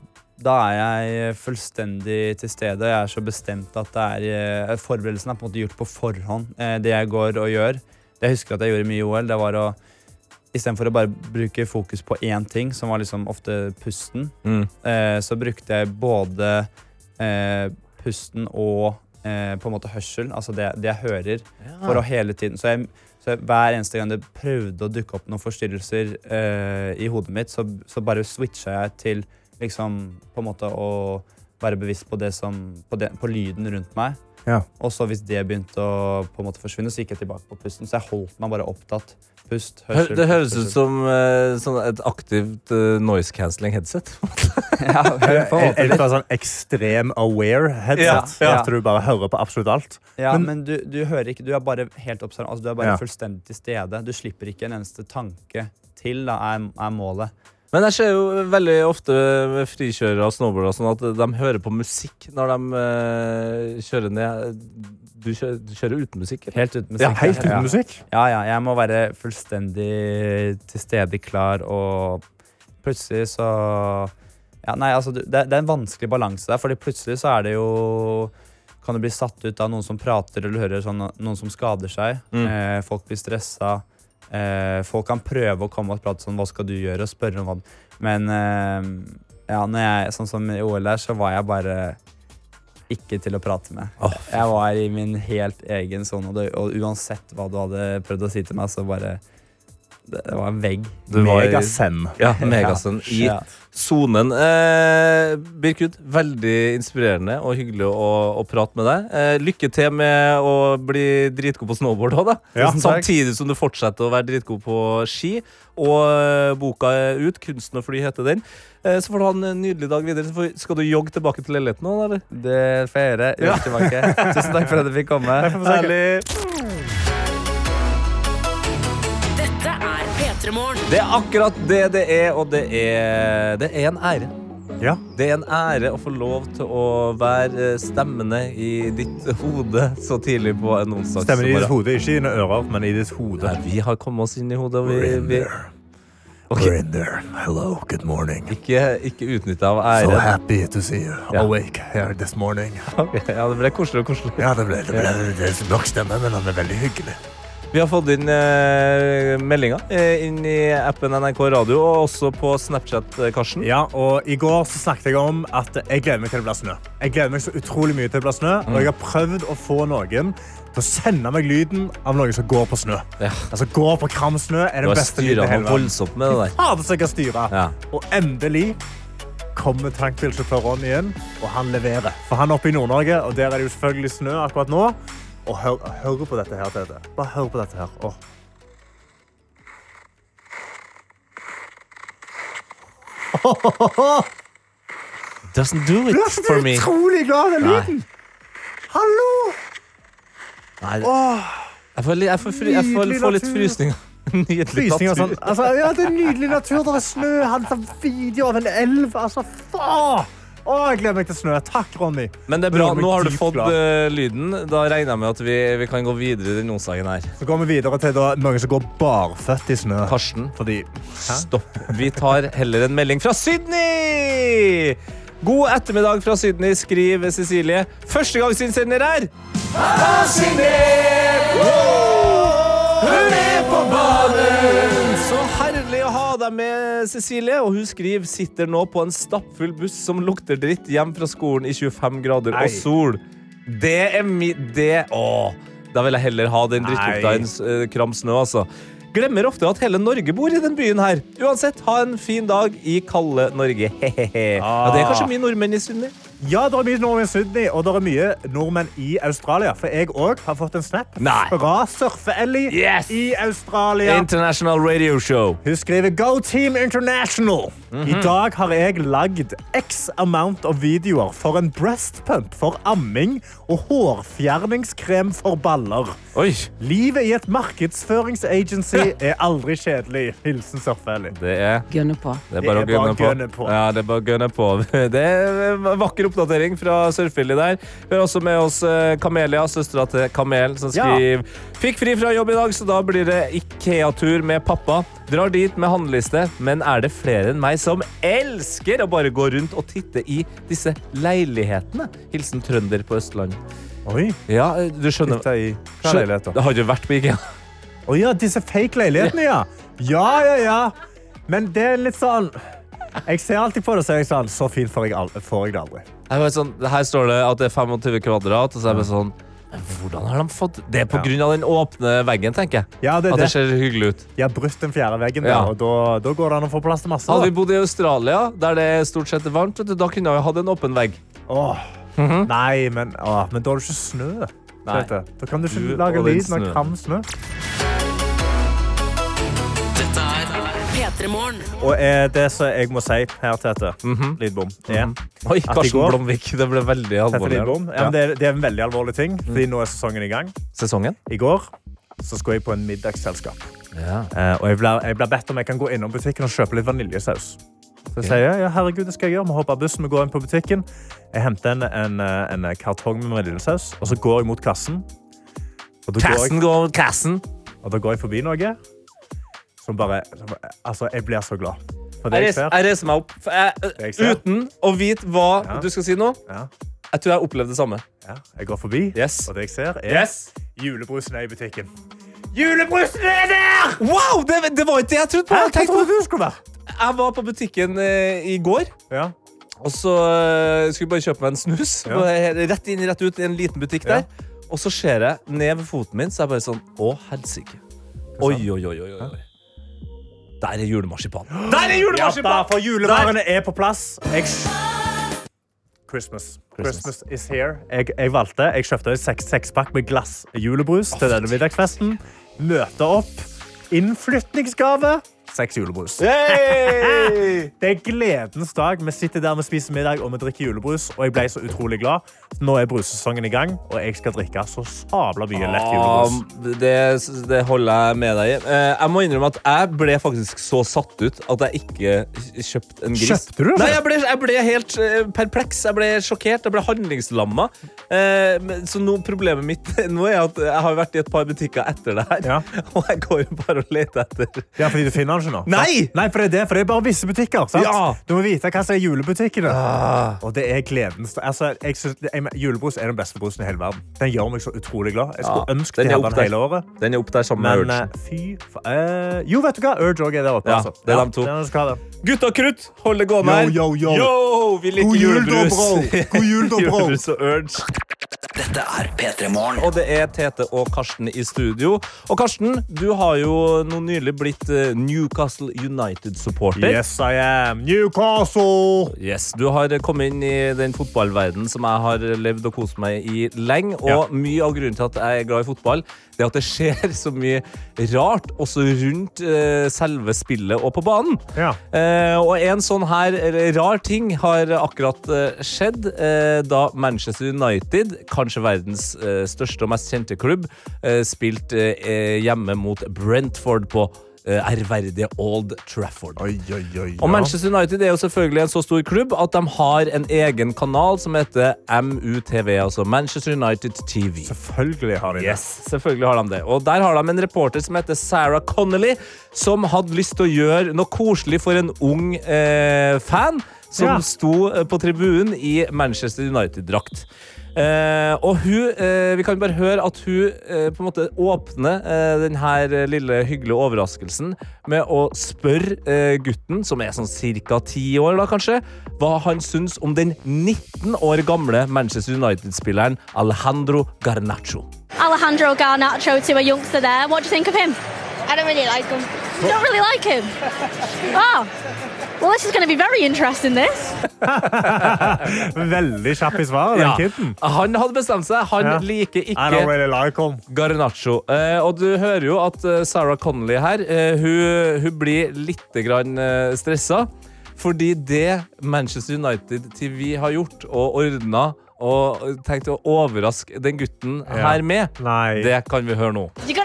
da er jeg fullstendig til stede. Jeg er så bestemt at det er, eh, forberedelsen er på en måte gjort på forhånd. Eh, det jeg går og gjør. Det jeg husker at jeg gjorde mye i OL, det var å Istedenfor å bare bruke fokus på én ting, som var liksom ofte pusten, Mm. eh, så brukte jeg både eh, pusten og eh, på en måte hørsel, altså det, det jeg hører, for å hele tiden Så, jeg, så jeg, hver eneste gang det prøvde å dukke opp noen forstyrrelser eh, i hodet mitt, så, så bare switcha jeg til liksom på en måte å være bevisst på det som På, det, på lyden rundt meg. Ja. Og så hvis det begynte å på en måte forsvinne, så gikk jeg tilbake på pusten. Så jeg holdt meg bare opptatt. Pust, hørsel. det høres ut som uh, sånn et aktivt uh, noise cancelling headset. Ja, Eller et sånn ekstrem aware headset. Ja, ja. At du bare hører på absolutt alt. Ja, Men- men, du, du hører ikke, du er bare helt observant, altså du er bare Ja. fullstendig til stede. Du slipper ikke en eneste tanke til, da, er, er målet. Men jeg ser jo veldig ofte med frikjørere og snowboardere sånn at de hører på musikk når de uh, kjører ned. Du kjører, du kjører uten musikk? eller? Helt uten musikk. Ja, helt uten musikk. Ja, ja, jeg må være fullstendig til stede, klar, og plutselig så ja, Nei, altså, det, det er en vanskelig balanse der, fordi plutselig så er det jo kan du bli satt ut av noen som prater, eller hører sånn, noen som skader seg. Mm. Eh, folk blir stressa. Eh, folk kan prøve å komme og prate sånn Hva skal du gjøre? og spørre om hva Men eh, ja, når jeg, sånn som i OL der, så var jeg bare ikke til å prate med. jeg var i min helt egen sone, og, uansett hva du hadde prøvd å si til meg, så bare Det, det var en vegg. Du var i-. Ja, Megasen i Ja. Sonen. Eh, Birkut, veldig inspirerende og hyggelig å, å prate med deg. Eh, lykke til med å bli dritgod på snowboard òg, da. Ja. Samtidig som du fortsetter å være dritgod på ski. Og eh, boka er ut. 'Kunsten å fly' heter den. Eh, så får du ha en nydelig dag videre. Får, skal du jogge tilbake til leiligheten nå, eller? Det får jeg gjøre. Tilbake. Tusen takk for at du fikk komme. Herlig. Det er akkurat det det er, og det er, det er en ære. Ja. Det er en ære å få lov til å være eh, stemmene i ditt hode så tidlig på en Stemmer i ditt hode. Ikke i dine ører, men i ditt hode. Nei, vi har kommet oss inn i hodet. We're Vi, in vi, there. We're in there. Hello, good morning. ikke ikke utnytta av So happy to see you Ja. awake here this morning. Okay, ja, det ble koselig og koselig. Ja, det ble, det ble det er nok stemme, men han er veldig hyggelig. Vi har fått inn eh, meldinger eh, inn i appen NRK Radio, og også på Snapchat, eh, Karsten. Ja, og I går så snakket jeg om at jeg gleder meg til det blir snø. Jeg gleder meg så utrolig mye til det blir snø, og jeg har prøvd å få noen til å sende meg lyden av noen som går på snø. Ja. Altså, Går på kram snø er Du den har beste lyden styra i hele noe verden. voldsomt med det der. Fader, så jeg kan styre. Ja. Og endelig kommer tankbilsjåfør Ronny inn, og han leverer. For han er oppe i Nord-Norge, og der er det jo selvfølgelig snø akkurat nå. Og hør, hør på dette her, Tete. Bare hør på dette her. Åh. Doesn't do it Du er så for me. utrolig glad i den lyden! Hallo! Nei, jeg får, jeg får, jeg får, jeg får litt frysninger. Nydelig natur. sånn. Altså, ja, det er nydelig natur. Det er snø. Han tar video av en elv. Altså, faen! Å, jeg gleder meg til snø. Takk, Ronny. Men det er bra. Nå har du fått eh, lyden. Da regner jeg med at vi, vi kan gå videre den onsdagen her. Så går vi videre til da, noen som går barføtt i snø. Karsten, Fordi stopp. Vi tar heller en melding fra Sydney! God ettermiddag fra Sydney, skriver Cecilie. Førstegangsinnsender her! Hun er på banen! Så er med, Cecilie. Og hun skriver sitter nå på en stappfull buss som lukter dritt hjem fra skolen i 25 grader Nei. og sol. Det er mi... Det Å! Da vil jeg heller ha den drittlukta enn uh, kram snø, altså. Glemmer ofte at hele Norge bor i den byen her. Uansett, ha en fin dag i kalde Norge. Hehehe. Ja, det er kanskje mye nordmenn i Sydney. Ja, det er mye nordmenn i Sydney, og det er mye nordmenn i Australia. For jeg òg har fått en snap Nei. fra Surfe-Ellie Yes. i Australia. International Radio Show. Hun skriver Go Team International. Mhm. I dag har jeg lagd x amount of videoer for en breast pump for amming og hårfjerningskrem for baller. Oi, Livet i et markedsføringsagency er aldri kjedelig. Hilsen Surfe-Ellie. det er Gønne på. Det er bare å gunne på. Ja, det er bare å gønne på. Det er en vakker oppdatering fra Surfilly der. Vi har også med oss eh, Kamelia, søstera til Kamel, som skriver Fikk fri fra jobb i dag, så da blir det Ikea-tur med pappa. Drar dit med handleliste, men er det flere enn meg som elsker å bare gå rundt og titte i disse leilighetene? Hilsen trønder på Østlandet. Oi, Ja, du skjønner. Titta i hva leiligheter? Det har jo vært på Ikea. Å ja, disse fake leilighetene, ja. Ja, ja, ja. Men det er litt sånn Jeg ser alltid på det og så er jeg sånn Så fint får jeg, al- får jeg det aldri. Jeg vet sånn, her står det at det er 25 kvadrat, og så er det sånn hvordan har de fått Det er på Ja. grunn av den åpne veggen, tenker jeg. Ja, det At det det. ser hyggelig ut. De har brutt den fjerde veggen, Ja. der, og da, da går det an å få plass til masse. Hadde vi Da. bodd i Australia, der det er stort sett er varmt, vet du, da kunne vi hatt en åpen vegg. Åh, Nei, men, åh, men da har du ikke snø. Nei. Da kan du ikke Du lage og lyd når snøen. kan snø. P3 Og eh, det som jeg må si her, Tete, mm Lidbom, Lydbom. Oi, -hmm. Oi, Karsten går- Blomvik. Det ble veldig alvorlig. Ja, Ja, det, er, det er en veldig alvorlig ting, fordi nå er sesongen i gang. Sesongen? I går så skulle jeg på en middagsselskap. Ja. Eh, og jeg ble, jeg ble bedt om jeg kan gå innom butikken og kjøpe litt vaniljesaus. Så sier jeg ja, herregud, det skal jeg gjøre. Vi hopper av bussen, vi går inn på butikken. Jeg henter en, en, en kartong med vaniljesaus, og så går jeg mot kassen. Og da går jeg, Kassen går kassen. og da går jeg forbi noe som bare som, Altså, jeg blir så glad. For det Jeg jeg ser. jeg reiser meg opp. For jeg, jeg uten å vite hva Ja. du skal si nå. Ja, Jeg tror jeg opplevde det samme. ja, jeg går forbi, Yes. og det jeg ser, er julebrusen er i butikken. Julebrusen er der! Wow, det, det var ikke det jeg trodde på. Hæ? Jeg, trodde skulle være? jeg var på butikken eh, i går. Ja. Og så eh, skulle jeg bare kjøpe meg en snus. Ja. Rett inn, rett ut i en liten butikk Ja. der. Og så ser jeg ned ved foten min, så jeg bare sånn Å, helsike. Oi, oi, oi, oi, oi. Der er julemarsipan. Der er Ja, da, for julevarene er på plass. Jeg... Christmas. Christmas is here. Jeg, jeg valgte, jeg kjøpte en seks, sekspakk med glass julebrus til denne middagsfesten. Møte opp. Innflytningsgave. Seks julebrus. Det er gledens dag. Vi sitter der, vi spiser middag og vi drikker julebrus. Og jeg ble så utrolig glad. Nå er brussesongen i gang, og jeg skal drikke så sabla mye lett julebrus. Det, det holder jeg med deg i. Eh, Jeg må innrømme at jeg ble faktisk så satt ut at jeg ikke kjøpte en gris. Kjøpte du det? Nei, jeg ble, jeg ble helt eh, perpleks. Jeg ble sjokkert. Jeg ble handlingslamma. Eh, Så nå, problemet mitt nå er at jeg har vært i et par butikker etter det her, Ja. og jeg går bare og leter etter Ja, fordi du finner den ikke nå? Nei! Nei, for det er det, for det er bare visse butikker. Sant? Ja. Du må vite hva som er julebutikkene. Og det er gledens altså, jeg synes, jeg, Julebrus er den beste brusen i hele verden. Den gjør meg så utrolig glad. Jeg skulle Ja, ønske den de hadde den hele året. Den er opp der sammen med Men Urge. eh, fy fa eh, Jo, vet du hva? Urge også er der oppe. Ja, altså. det er dem to. den skal ha det. Gutta krutt, hold det gående her. Yo, yo, yo. vi liker God jul, da, bro. God jul, da, bro. Julebrus og Urge. Dette er P3 Morgen. Og det er Tete og Karsten i studio. Og Karsten, du har jo nå nylig blitt eh, Newcastle United-supporter. Yes, I am. Newcastle! Yes, Du har kommet inn i den fotballverdenen som jeg har levd og kost meg i lenge. Og Ja. mye av grunnen til at jeg er glad i fotball, det er at det skjer så mye rart også rundt eh, selve spillet og på banen. Ja. Eh, og en sånn her rar ting har akkurat eh, skjedd eh, da Manchester United, kanskje verdens eh, største og mest kjente klubb, eh, spilte eh, hjemme mot Brentford på ærverdige Old Trafford. Oi, oi, oi. Og Manchester United er jo selvfølgelig en så stor klubb at de har en egen kanal som heter MUTV, altså Manchester United TV. Selvfølgelig har de det. Yes, selvfølgelig har de det. Og der har de en reporter som heter Sarah Connolly, som hadde lyst til å gjøre noe koselig for en ung eh, fan som Ja. sto på tribunen i Manchester United-drakt. Eh, og hun, eh, Vi kan bare høre at hun eh, på en måte åpner eh, denne lille hyggelige overraskelsen med å spørre eh, gutten, som er sånn ca. ti år, da kanskje, hva han syns om den 19 år gamle Manchester United-spilleren Alejandro Garnaccio. Alejandro Garnacho to a youngster there. What do you think of him? I don't really like them. You don't really like him? Oh. Well, this is going to be very interesting, this. Veldig kjapp i svaret, den Ja. kiden. Han hadde bestemt seg. Han Ja. liker I don't ikke really like him. Garnaccio. Eh, og du hører jo at eh, Sarah Connolly her, eh, hun, hun blir litt grann eh, stressa. Fordi det Manchester United TV har gjort og ordna og tenkt å overraske den gutten Ja. her med, Nei. det kan vi høre nå. You're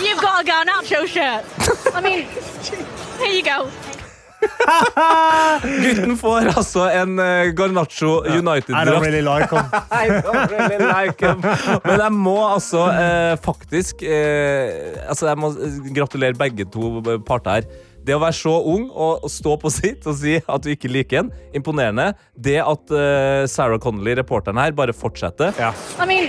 You've got a Garnacho shirt. I mean, here you go. Gutten får altså en uh, Garnaccio I don't United-drakt. really like him. I don't really like him. Men jeg må altså uh, faktisk uh, altså Jeg må gratulere begge to parter her. Det å være så ung og, stå på sitt og si at du ikke liker en, imponerende. Det at Sarah Connolly, reporteren her, bare fortsetter. Ja. I mean,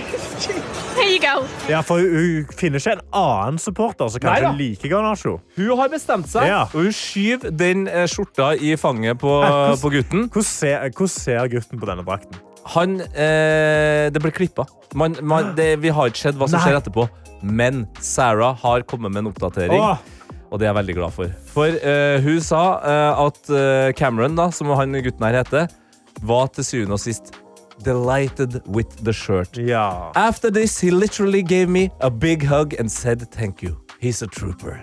here you go. Ja, for hun hun finner ikke en annen supporter som kanskje liker Garnaccio. Hun har bestemt seg, Ja. og hun skyver den eh, skjorta i fanget på, hvordan- på gutten. Hvordan ser, hvordan ser gutten på denne drakten? Han eh, Det ble klippa. Man, man, det, vi har ikke sett hva som Nei. skjer etterpå. Men Sarah har kommet med en oppdatering. Åh, Og det er jeg veldig glad for. For eh, hun sa eh, at eh, Cameron, da, som han gutten her heter, var til syvende og sist delighted with the shirt. Ja. After this, he literally gave me a big hug and said thank you. He's a trooper.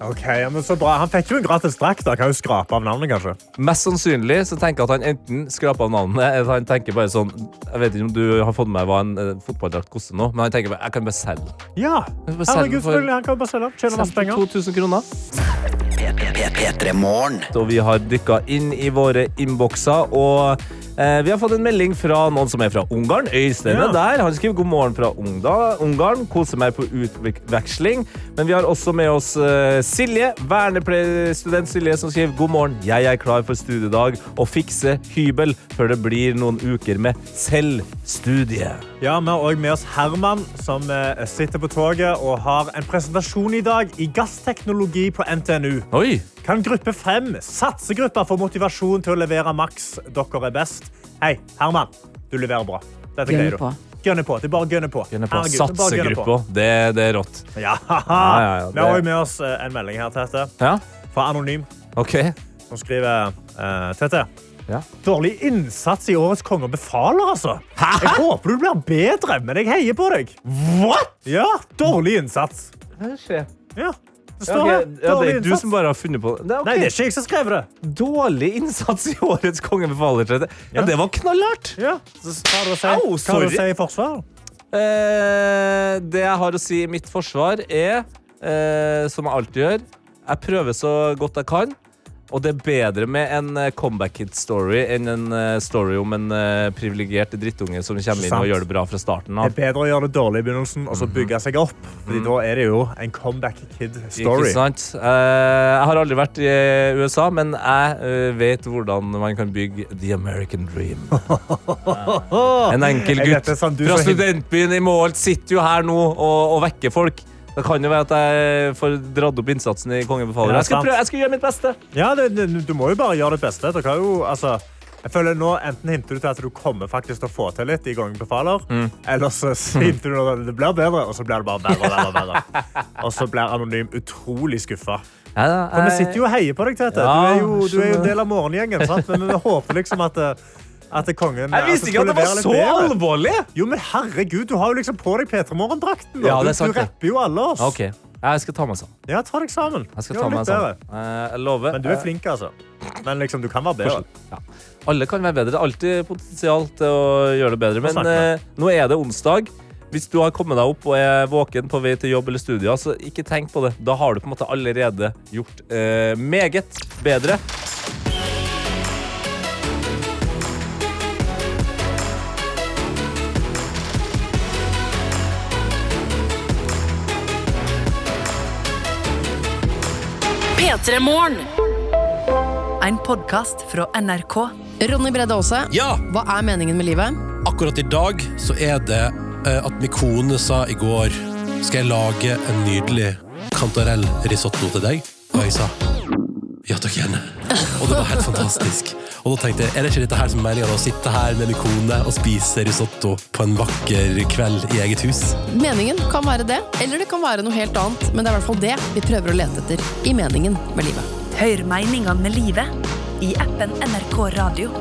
Ok, men så bra. Han fikk jo en gratis drakt. Kan jo skrape av navnet, kanskje. Mest sannsynlig så tenker jeg at han enten skraper av navnet, eller han tenker bare sånn Jeg vet ikke om du har fått med deg hva en uh, fotballdrakt koster nå, men han tenker bare jeg kan bare selge. Ja, Herregud, selvfølgelig. Han kan bare selge. Tjene masse penger. 2000 kroner. P3 Morgen. Og vi har dykka inn i våre innbokser, og eh, vi har fått en melding fra noen som er fra Ungarn. Øystein er Ja. der. Han skriver god morgen fra Ungda, Ungarn. Koser meg på utveksling. Men vi har også med oss eh, Silje, vernepleierstudent Silje, som skriver god morgen. Jeg er klar for studiedag og fikse hybel før det blir noen uker med selvstudie. Ja, Vi har òg med oss Herman, som eh, sitter på toget og har en presentasjon i dag i gassteknologi på NTNU. Oi! Kan gruppe 5, satsegruppa, få motivasjon til å levere maks? Dere er best. Hei, Herman. Du leverer bra. Dette greier du. Gønne på. Det er bare å gønne på. Gønner på. Herregud, det gønne på. Satsegruppa. Det, det er rått. Ja, ja, ja, Vi har òg med oss eh, en melding her, Tete, Ja, fra Anonym, OK. som skriver uh, Tete. Ja. Dårlig innsats i årets Konge befaler, altså. Jeg håper du blir bedre, men jeg heier på deg. What?! Ja, dårlig innsats. Ja, Ja, det står her. ja, det er du innsats. som bare har funnet på det. det. er. Nei, det er ikke jeg som skrev det. Dårlig innsats i årets Konge befaler. Ja, Ja. det var knallhardt! Ja, så hva har du å si, Au, hva har du å si i forsvar? Eh, det jeg har å si i mitt forsvar, er, eh, som jeg alltid gjør, jeg prøver så godt jeg kan. Og det er bedre med en eh, comeback kid-story enn en eh, story om en uh, privilegert drittunge som kommer inn og gjør det bra fra starten Det er bedre å gjøre det dårlig i begynnelsen og så bygge seg opp. Fordi da er det jo en comeback kid-story. Ikke sant? Eh, jeg har aldri vært i eh, USA, men jeg eh, vet hvordan man kan bygge the American dream. En enkel gutt sånn, fra studentbyen i Målt sitter jo her nå og, og vekker folk. Det kan jo være at jeg får dratt opp innsatsen i Kongen befaler. Ja, Jeg skal, prøve, jeg skal gjøre mitt beste. Ja, det, det, du må jo bare gjøre det beste. Jo, altså, jeg føler nå Enten hinter du til at du kommer faktisk til å få til litt i Kongen befaler, Mm. eller så hinter du at det blir bedre, og så blir det bare bedre og bedre. og verre. Og så blir Anonym utrolig skuffa. Ja, For vi sitter jo og heier på deg, Tete. Ja, Du er jo, du er jo en del av morgengjengen, men vi håper liksom at, eh, at kongen Jeg visste ikke at det var så alvorlig! Jo, men herregud, du har jo liksom på deg P3 Morgen-drakten. Ja, du, du rapper jo alle oss. OK. Jeg skal ta meg sammen. Ja, ta deg sammen. Jeg skal ta meg sammen. Eh, Jeg lover. Men du er flink, altså. Men liksom, du kan være bedre. Ja. Alle kan være bedre. Det er alltid potensial til å gjøre det bedre. Men eh, nå er det onsdag. Hvis du har kommet deg opp og er våken på vei til jobb eller studier, så ikke tenk på det. Da har du på en måte allerede gjort eh, meget bedre. P3 Morgen. En podkast fra NRK. Ronny Bredde Aase, Ja, hva er meningen med livet? akkurat i dag så er det eh, at min kone sa i går Skal jeg lage en nydelig kantarellrisotto til deg? Og jeg sa ja takk, gjerne. Og det var helt fantastisk. Og da tenkte jeg, er det ikke dette her som er meninga? å sitte her med min kone og spise risotto på en vakker kveld i eget hus? Meningen kan være det, eller det kan være noe helt annet. Men det er i hvert fall det vi prøver å lete etter i meningen med livet. Hør meningene med livet i appen NRK Radio.